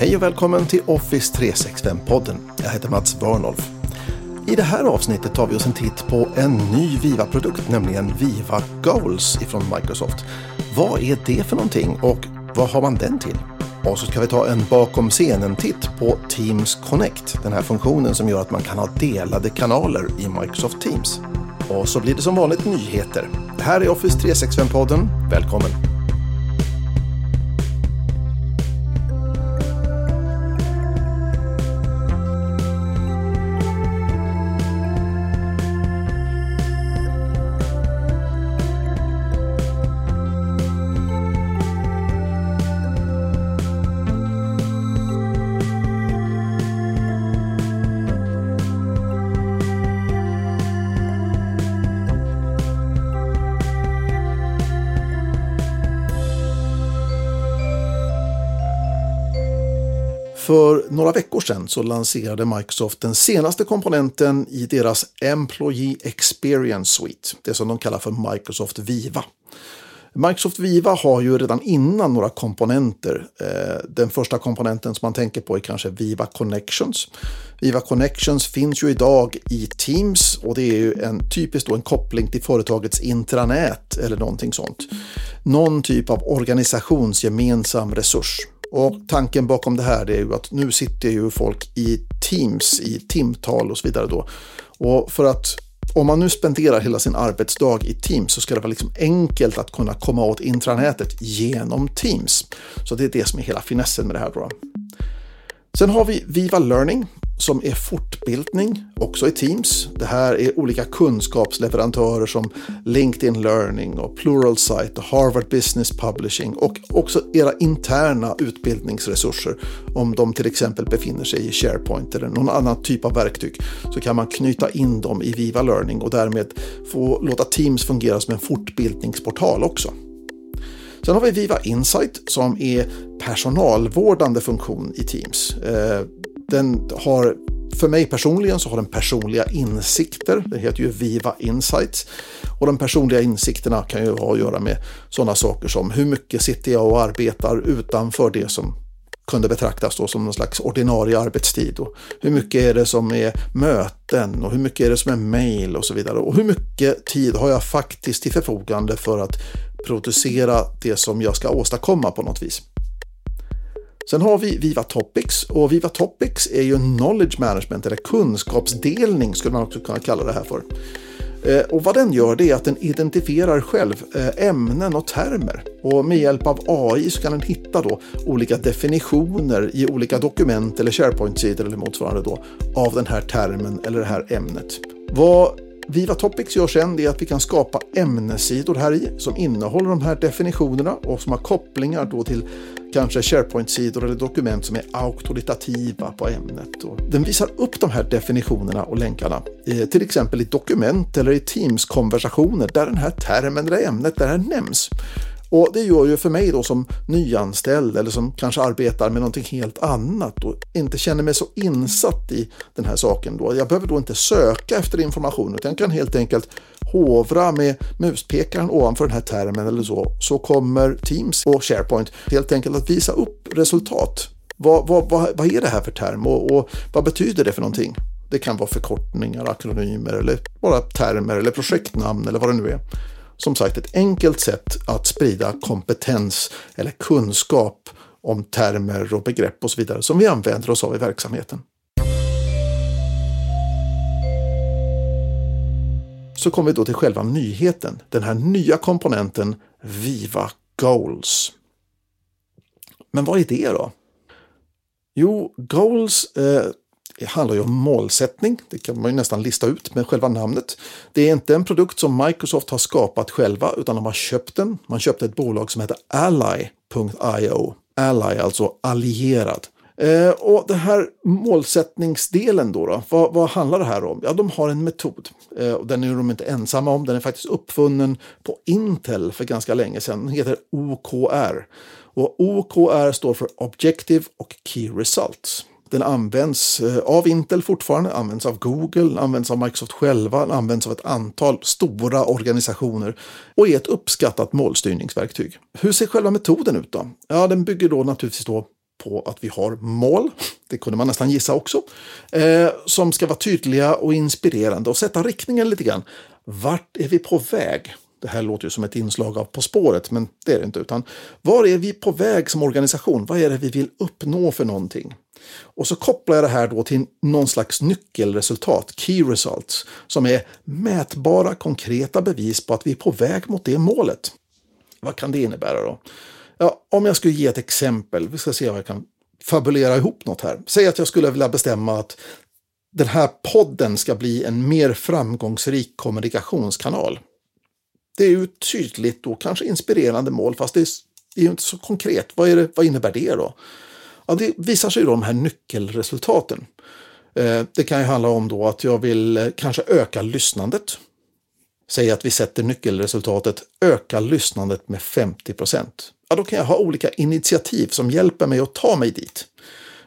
Hej och välkommen till Office 365-podden. Jag heter Mats Warnolf. I det här avsnittet tar vi oss en titt på en ny Viva-produkt, nämligen Viva Goals ifrån Microsoft. Vad är det för någonting och vad har man den till? Och så ska vi ta en bakom scenen-titt på Teams Connect, den här funktionen som gör att man kan ha delade kanaler i Microsoft Teams. Och så blir det som vanligt nyheter. Det här är Office 365-podden. Välkommen! Några veckor sedan så lanserade Microsoft den senaste komponenten i deras Employee Experience Suite, det som de kallar för Microsoft Viva. Microsoft Viva har ju redan innan några komponenter. Eh, den första komponenten som man tänker på är kanske Viva Connections. Viva Connections finns ju idag i Teams och det är ju en typiskt då en koppling till företagets intranät eller någonting sånt. Någon typ av organisationsgemensam resurs. Och tanken bakom det här är ju att nu sitter ju folk i Teams, i timtal och så vidare då. Och för att om man nu spenderar hela sin arbetsdag i Teams så ska det vara liksom enkelt att kunna komma åt intranätet genom Teams. Så det är det som är hela finessen med det här. Då. Sen har vi Viva Learning som är fortbildning, också i Teams. Det här är olika kunskapsleverantörer som LinkedIn Learning och Pluralsight och Harvard Business Publishing och också era interna utbildningsresurser. Om de till exempel befinner sig i SharePoint eller någon annan typ av verktyg så kan man knyta in dem i Viva Learning och därmed få låta Teams fungera som en fortbildningsportal också. Sen har vi Viva Insight som är personalvårdande funktion i Teams. Eh, den har, för mig personligen så har den personliga insikter. Det heter ju Viva Insights. Och de personliga insikterna kan ju ha att göra med sådana saker som hur mycket sitter jag och arbetar utanför det som kunde betraktas då som någon slags ordinarie arbetstid. Och hur mycket är det som är möten och hur mycket är det som är mail och så vidare. Och hur mycket tid har jag faktiskt till förfogande för att producera det som jag ska åstadkomma på något vis. Sen har vi Viva Topics och Viva Topics är ju knowledge management eller kunskapsdelning skulle man också kunna kalla det här för. Eh, och vad den gör det är att den identifierar själv eh, ämnen och termer. Och med hjälp av AI så kan den hitta då olika definitioner i olika dokument eller SharePoint-sidor eller motsvarande då av den här termen eller det här ämnet. Vad Viva Topics gör sen det att vi kan skapa ämnessidor här i som innehåller de här definitionerna och som har kopplingar då till kanske SharePoint-sidor eller dokument som är auktoritativa på ämnet. Och den visar upp de här definitionerna och länkarna, eh, till exempel i dokument eller i Teams-konversationer där den här termen eller ämnet där den nämns. Och det gör ju för mig då som nyanställd eller som kanske arbetar med någonting helt annat och inte känner mig så insatt i den här saken då. Jag behöver då inte söka efter information utan jag kan helt enkelt hovra med muspekaren ovanför den här termen eller så. Så kommer Teams och SharePoint helt enkelt att visa upp resultat. Vad, vad, vad, vad är det här för term och, och vad betyder det för någonting? Det kan vara förkortningar, akronymer eller bara termer eller projektnamn eller vad det nu är som sagt ett enkelt sätt att sprida kompetens eller kunskap om termer och begrepp och så vidare som vi använder oss av i verksamheten. Så kommer vi då till själva nyheten, den här nya komponenten Viva Goals. Men vad är det då? Jo, Goals eh, det handlar ju om målsättning. Det kan man ju nästan lista ut med själva namnet. Det är inte en produkt som Microsoft har skapat själva utan de har köpt den. Man köpte ett bolag som heter Ally.io. Ally, alltså allierad. Eh, och den här målsättningsdelen då, då vad, vad, handlar det här om? Ja, de har en metod. Eh, och den är de inte ensamma om. Den är faktiskt uppfunnen på Intel för ganska länge sedan. Den heter OKR. Och OKR står för Objective och Key Results. Den används eh, av Intel fortfarande, används av Google, används av Microsoft själva, används av ett antal stora organisationer och är ett uppskattat målstyrningsverktyg. Hur ser själva metoden ut då? Ja, den bygger då naturligtvis då på att vi har mål, det kunde man nästan gissa också, eh, som ska vara tydliga och inspirerande och sätta riktningen lite grann. Vart är vi på väg? Det här låter ju som ett inslag av På spåret, men det är det inte. Utan var är vi på väg som organisation? Vad är det vi vill uppnå för någonting? Och så kopplar jag det här då till någon slags nyckelresultat, key results, som är mätbara konkreta bevis på att vi är på väg mot det målet. Vad kan det innebära då? Ja, om jag skulle ge ett exempel, vi ska se om jag kan fabulera ihop något här. Säg att jag skulle vilja bestämma att den här podden ska bli en mer framgångsrik kommunikationskanal. Det är ju tydligt och kanske inspirerande mål, fast det är, det är ju inte så konkret. Vad, är det, vad innebär det då? Ja, det visar sig då de här nyckelresultaten. Eh, det kan ju handla om då att jag vill eh, kanske öka lyssnandet. Säg att vi sätter nyckelresultatet öka lyssnandet med 50 procent. Ja, då kan jag ha olika initiativ som hjälper mig att ta mig dit.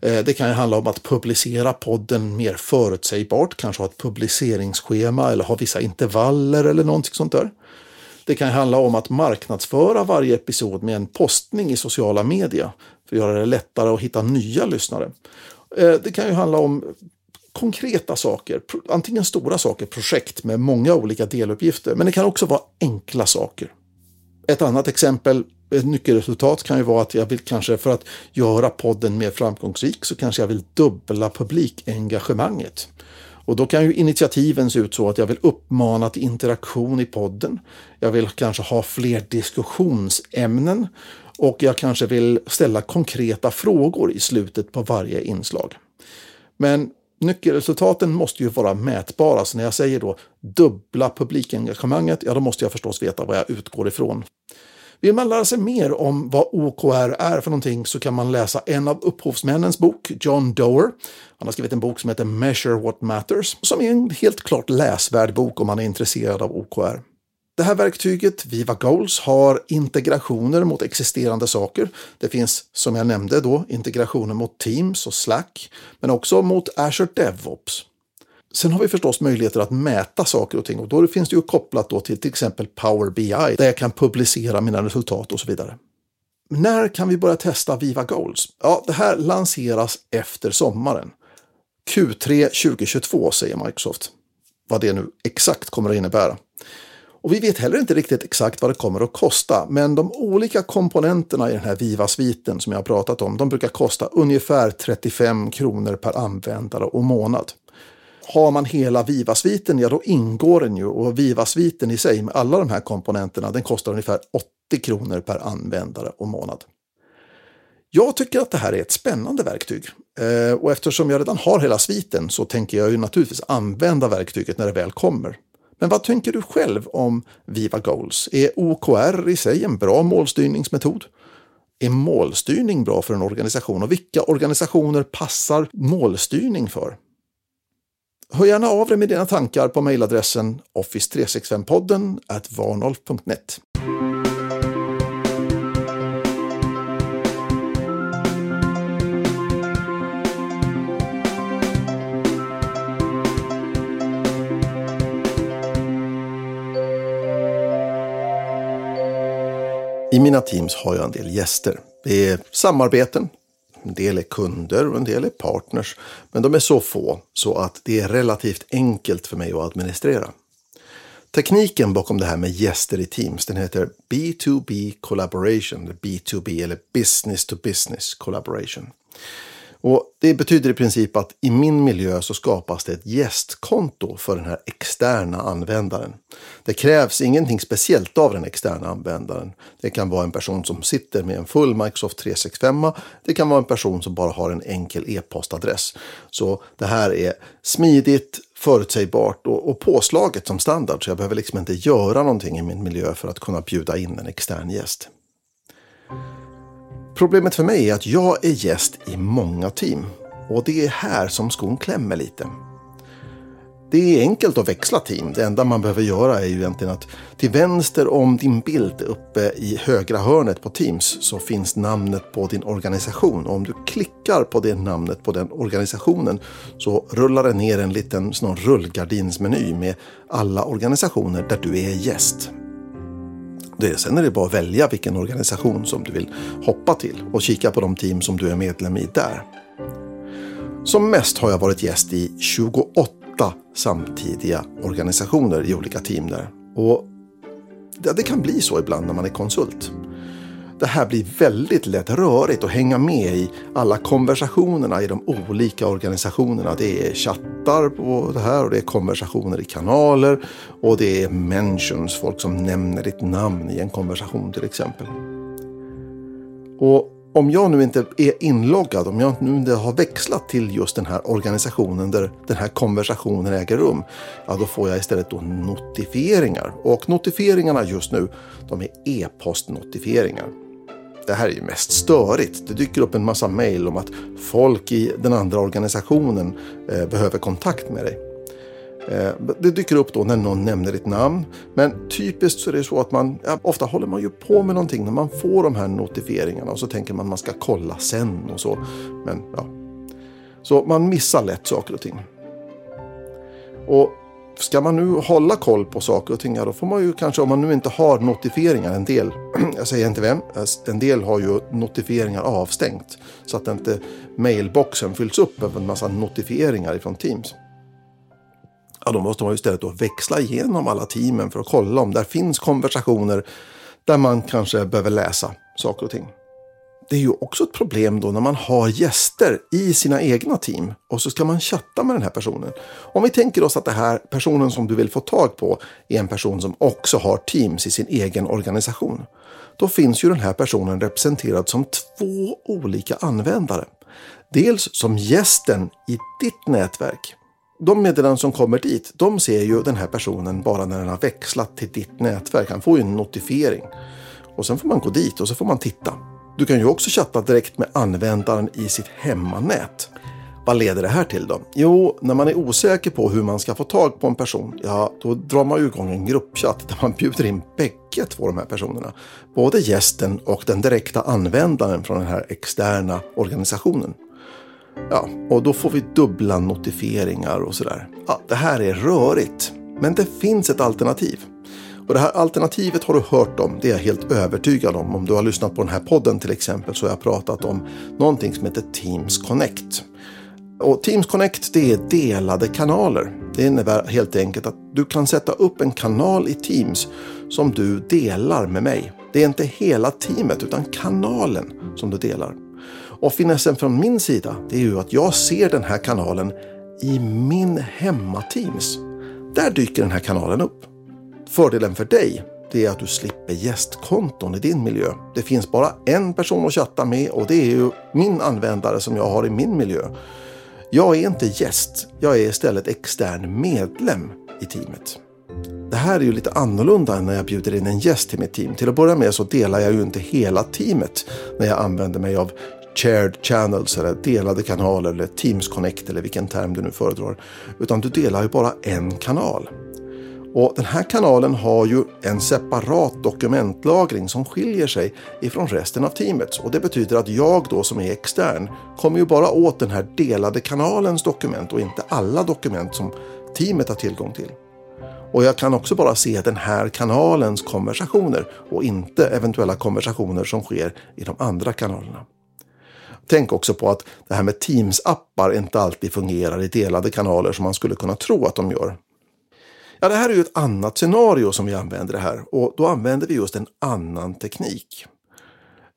Eh, det kan ju handla om att publicera podden mer förutsägbart, kanske ha ett publiceringsschema eller ha vissa intervaller eller någonting sånt där. Det kan handla om att marknadsföra varje episod med en postning i sociala medier för att göra det lättare att hitta nya lyssnare. Eh, det kan ju handla om konkreta saker, antingen stora saker, projekt med många olika deluppgifter, men det kan också vara enkla saker. Ett annat exempel, ett nyckelresultat kan ju vara att jag vill kanske för att göra podden mer framgångsrik så kanske jag vill dubbla publikengagemanget. Och då kan ju initiativen se ut så att jag vill uppmana till interaktion i podden. Jag vill kanske ha fler diskussionsämnen och jag kanske vill ställa konkreta frågor i slutet på varje inslag. Men nyckelresultaten måste ju vara mätbara, så när jag säger då dubbla publikengagemanget, ja då måste jag förstås veta vad jag utgår ifrån. Vill man lära sig mer om vad OKR är för någonting så kan man läsa en av upphovsmännens bok, John Doerr. Han har skrivit en bok som heter Measure What Matters, som är en helt klart läsvärd bok om man är intresserad av OKR. Det här verktyget, Viva Goals, har integrationer mot existerande saker. Det finns, som jag nämnde då, integrationer mot Teams och Slack, men också mot Azure DevOps. Sen har vi förstås möjligheter att mäta saker och ting och då finns det ju kopplat då till till exempel Power BI där jag kan publicera mina resultat och så vidare. När kan vi börja testa Viva Goals? Ja, det här lanseras efter sommaren. Q3 2022 säger Microsoft. Vad det nu exakt kommer att innebära. Och vi vet heller inte riktigt exakt vad det kommer att kosta, men de olika komponenterna i den här Viva-sviten som jag har pratat om, de brukar kosta ungefär 35 kronor per användare och månad. Har man hela Viva-sviten, ja då ingår den ju och Viva-sviten i sig med alla de här komponenterna, den kostar ungefär 80 kronor per användare och månad. Jag tycker att det här är ett spännande verktyg eh, och eftersom jag redan har hela sviten så tänker jag ju naturligtvis använda verktyget när det väl kommer. Men vad tänker du själv om Viva Goals? Är OKR i sig en bra målstyrningsmetod? Är målstyrning bra för en organisation och vilka organisationer passar målstyrning för? Hör gärna av dig med dina tankar på mejladressen office365podden varnolf.net. I mina teams har jag en del gäster. Det är samarbeten, en del är kunder och en del är partners. Men de är så få så att det är relativt enkelt för mig att administrera. Tekniken bakom det här med gäster i Teams den heter B2B collaboration, B2B eller business to business collaboration. Och Det betyder i princip att i min miljö så skapas det ett gästkonto för den här externa användaren. Det krävs ingenting speciellt av den externa användaren. Det kan vara en person som sitter med en full Microsoft 365. Det kan vara en person som bara har en enkel e-postadress. Så det här är smidigt, förutsägbart och, och påslaget som standard. Så jag behöver liksom inte göra någonting i min miljö för att kunna bjuda in en extern gäst. Problemet för mig är att jag är gäst i många team och det är här som skon klämmer lite. Det är enkelt att växla team. Det enda man behöver göra är ju egentligen att till vänster om din bild uppe i högra hörnet på Teams så finns namnet på din organisation. Och om du klickar på det namnet på den organisationen så rullar det ner en liten sån rullgardinsmeny med alla organisationer där du är gäst. Det, sen är det bara att välja vilken organisation som du vill hoppa till och kika på de team som du är medlem i där. Som mest har jag varit gäst i 28 samtidiga organisationer i olika team där. Och det kan bli så ibland när man är konsult. Det här blir väldigt lätt rörigt att hänga med i alla konversationerna i de olika organisationerna. Det är chattar på det här och det är konversationer i kanaler och det är mentions, folk som nämner ditt namn i en konversation till exempel. Och om jag nu inte är inloggad, om jag nu inte har växlat till just den här organisationen där den här konversationen äger rum, ja då får jag istället då notifieringar. Och notifieringarna just nu, de är e-postnotifieringar. Det här är ju mest störigt. Det dyker upp en massa mejl om att folk i den andra organisationen eh, behöver kontakt med dig. Eh, det dyker upp då när någon nämner ditt namn. Men typiskt så är det så att man, ja, ofta håller man ju på med någonting när man får de här notifieringarna och så tänker man att man ska kolla sen och så. Men ja. Så man missar lätt saker och ting. Och ska man nu hålla koll på saker och ting, ja, då får man ju kanske, om man nu inte har notifieringar, en del, jag säger inte vem, eh, en del har ju notifieringar avstängt. Så att inte mailboxen fylls upp av en massa notifieringar ifrån Teams ja, då måste man istället då växla igenom alla teamen för att kolla om där finns konversationer där man kanske behöver läsa saker och ting. Det är ju också ett problem då när man har gäster i sina egna team och så ska man chatta med den här personen. Om vi tänker oss att den här personen som du vill få tag på är en person som också har teams i sin egen organisation. Då finns ju den här personen representerad som två olika användare. Dels som gästen i ditt nätverk de meddelanden som kommer dit, de ser ju den här personen bara när den har växlat till ditt nätverk. Han får ju en notifiering. Och sen får man gå dit och så får man titta. Du kan ju också chatta direkt med användaren i sitt hemmanät. Vad leder det här till då? Jo, när man är osäker på hur man ska få tag på en person, ja, då drar man ju igång en gruppchatt där man bjuder in bägge två de här personerna. Både gästen och den direkta användaren från den här externa organisationen. Ja, och då får vi dubbla notifieringar och sådär. Ja, det här är rörigt, men det finns ett alternativ. Och det här alternativet har du hört om, det är jag helt övertygad om. Om du har lyssnat på den här podden till exempel så har jag pratat om någonting som heter Teams Connect. Och Teams Connect det är delade kanaler. Det innebär helt enkelt att du kan sätta upp en kanal i Teams som du delar med mig. Det är inte hela teamet utan kanalen som du delar. Och finessen från min sida det är ju att jag ser den här kanalen i min hemma-Teams. Där dyker den här kanalen upp. Fördelen för dig det är att du slipper gästkonton i din miljö. Det finns bara en person att chatta med och det är ju min användare som jag har i min miljö. Jag är inte gäst, jag är istället extern medlem i teamet. Det här är ju lite annorlunda än när jag bjuder in en gäst till mitt team. Till att börja med så delar jag ju inte hela teamet när jag använder mig av shared channels eller delade kanaler eller Teams Connect eller vilken term du nu föredrar. Utan du delar ju bara en kanal. Och den här kanalen har ju en separat dokumentlagring som skiljer sig ifrån resten av teamet. Och det betyder att jag då som är extern kommer ju bara åt den här delade kanalens dokument och inte alla dokument som teamet har tillgång till. Och jag kan också bara se den här kanalens konversationer och inte eventuella konversationer som sker i de andra kanalerna. Tänk också på att det här med Teams-appar inte alltid fungerar i delade kanaler som man skulle kunna tro att de gör. Ja, det här är ju ett annat scenario som vi använder det här och då använder vi just en annan teknik.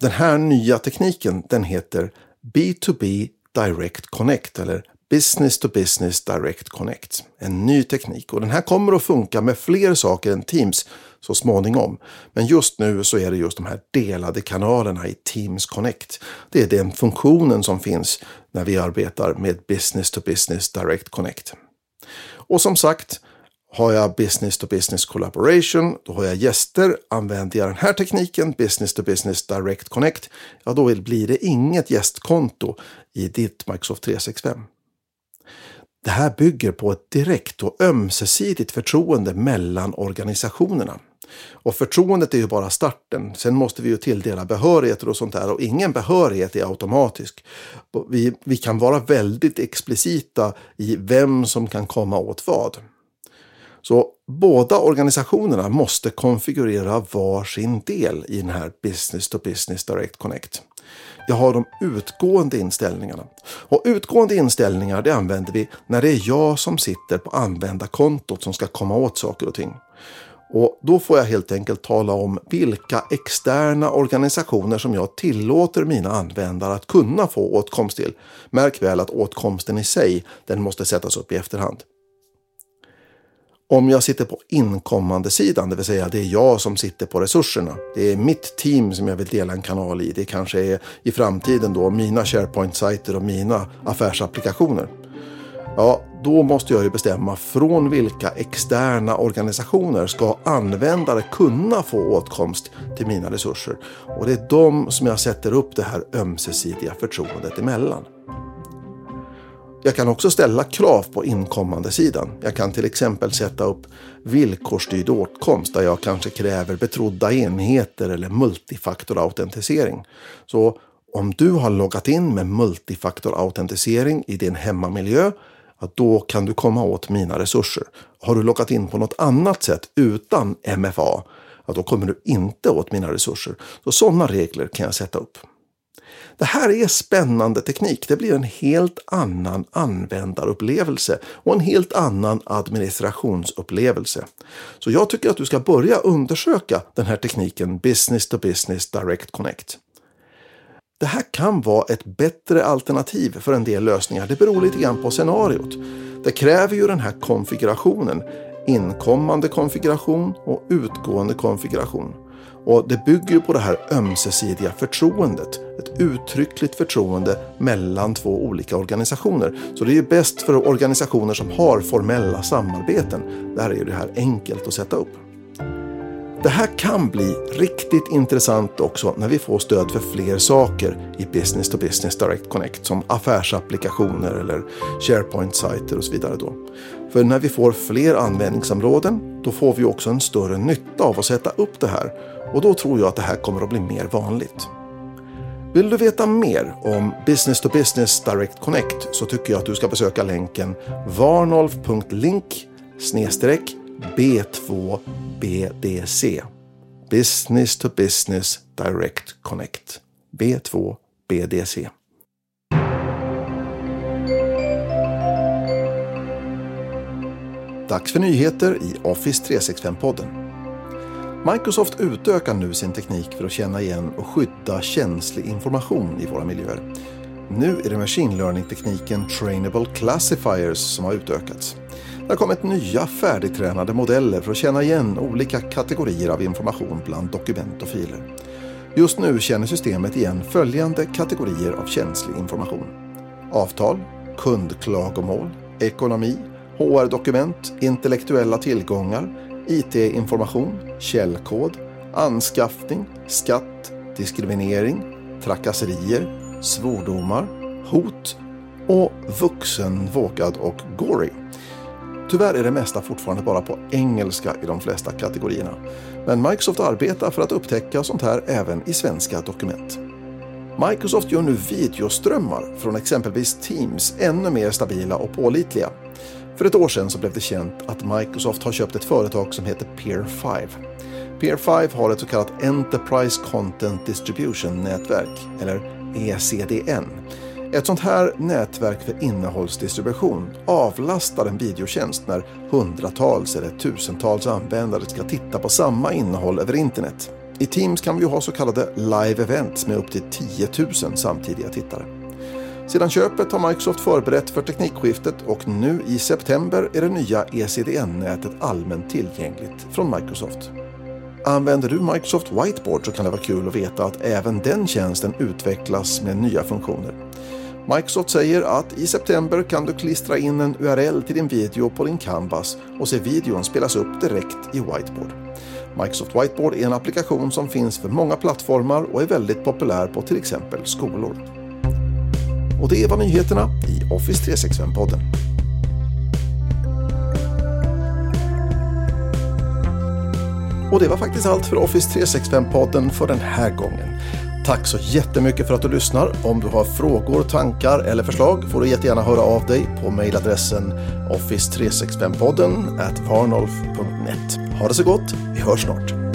Den här nya tekniken den heter B2B Direct Connect eller Business to Business Direct Connect. En ny teknik och den här kommer att funka med fler saker än Teams så småningom. Men just nu så är det just de här delade kanalerna i Teams Connect. Det är den funktionen som finns när vi arbetar med Business to Business Direct Connect. Och som sagt, har jag business to business collaboration, då har jag gäster. Använder jag den här tekniken, business to business direct connect, ja då blir det inget gästkonto i ditt Microsoft 365. Det här bygger på ett direkt och ömsesidigt förtroende mellan organisationerna. Och förtroendet är ju bara starten. Sen måste vi ju tilldela behörigheter och sånt där och ingen behörighet är automatisk. Vi, vi kan vara väldigt explicita i vem som kan komma åt vad. Båda organisationerna måste konfigurera var sin del i den här Business to Business Direct Connect. Jag har de utgående inställningarna. Och utgående inställningar det använder vi när det är jag som sitter på användarkontot som ska komma åt saker och ting. Och Då får jag helt enkelt tala om vilka externa organisationer som jag tillåter mina användare att kunna få åtkomst till. Märk väl att åtkomsten i sig den måste sättas upp i efterhand. Om jag sitter på inkommande sidan, det vill säga det är jag som sitter på resurserna. Det är mitt team som jag vill dela en kanal i. Det kanske är i framtiden då mina SharePoint-sajter och mina affärsapplikationer. Ja, då måste jag ju bestämma från vilka externa organisationer ska användare kunna få åtkomst till mina resurser. Och det är de som jag sätter upp det här ömsesidiga förtroendet emellan. Jag kan också ställa krav på inkommande sidan. Jag kan till exempel sätta upp villkorsstyrd åtkomst där jag kanske kräver betrodda enheter eller multifaktorautentisering. Så om du har loggat in med multifaktorautentisering i din hemmamiljö, då kan du komma åt mina resurser. Har du loggat in på något annat sätt utan MFA, då kommer du inte åt mina resurser. Så sådana regler kan jag sätta upp. Det här är spännande teknik. Det blir en helt annan användarupplevelse och en helt annan administrationsupplevelse. Så jag tycker att du ska börja undersöka den här tekniken Business to Business Direct Connect. Det här kan vara ett bättre alternativ för en del lösningar. Det beror lite grann på scenariot. Det kräver ju den här konfigurationen. Inkommande konfiguration och utgående konfiguration. Och det bygger ju på det här ömsesidiga förtroendet. Ett uttryckligt förtroende mellan två olika organisationer. Så det är ju bäst för organisationer som har formella samarbeten. Där är det här enkelt att sätta upp. Det här kan bli riktigt intressant också när vi får stöd för fler saker i Business to Business Direct Connect som affärsapplikationer eller SharePoint-sajter och så vidare. Då. För när vi får fler användningsområden då får vi också en större nytta av att sätta upp det här och då tror jag att det här kommer att bli mer vanligt. Vill du veta mer om Business to Business Direct Connect så tycker jag att du ska besöka länken varnolf.link B2BDC. Business to Business Direct Connect. B2BDC. Dags för nyheter i Office 365-podden. Microsoft utökar nu sin teknik för att känna igen och skydda känslig information i våra miljöer. Nu är det machine learning-tekniken Trainable Classifiers som har utökats. Det har kommit nya färdigtränade modeller för att känna igen olika kategorier av information bland dokument och filer. Just nu känner systemet igen följande kategorier av känslig information. Avtal, kundklagomål, ekonomi, HR-dokument, intellektuella tillgångar, IT-information, källkod, anskaffning, skatt, diskriminering, trakasserier, svordomar, hot och vuxen, vågad och gory. Tyvärr är det mesta fortfarande bara på engelska i de flesta kategorierna. Men Microsoft arbetar för att upptäcka sånt här även i svenska dokument. Microsoft gör nu videoströmmar från exempelvis Teams ännu mer stabila och pålitliga. För ett år sedan så blev det känt att Microsoft har köpt ett företag som heter Peer 5. Peer5. Peer5 har ett så kallat Enterprise Content Distribution-nätverk, eller ECDN. Ett sånt här nätverk för innehållsdistribution avlastar en videotjänst när hundratals eller tusentals användare ska titta på samma innehåll över internet. I Teams kan vi ha så kallade live events med upp till 10 000 samtidiga tittare. Sedan köpet har Microsoft förberett för teknikskiftet och nu i september är det nya ECDN-nätet allmänt tillgängligt från Microsoft. Använder du Microsoft Whiteboard så kan det vara kul att veta att även den tjänsten utvecklas med nya funktioner. Microsoft säger att i september kan du klistra in en URL till din video på din Canvas och se videon spelas upp direkt i Whiteboard. Microsoft Whiteboard är en applikation som finns för många plattformar och är väldigt populär på till exempel skolor. Och det var nyheterna i Office 365-podden. Och det var faktiskt allt för Office 365-podden för den här gången. Tack så jättemycket för att du lyssnar. Om du har frågor, tankar eller förslag får du jättegärna höra av dig på mejladressen office365podden at varnolf.net. Ha det så gott, vi hörs snart.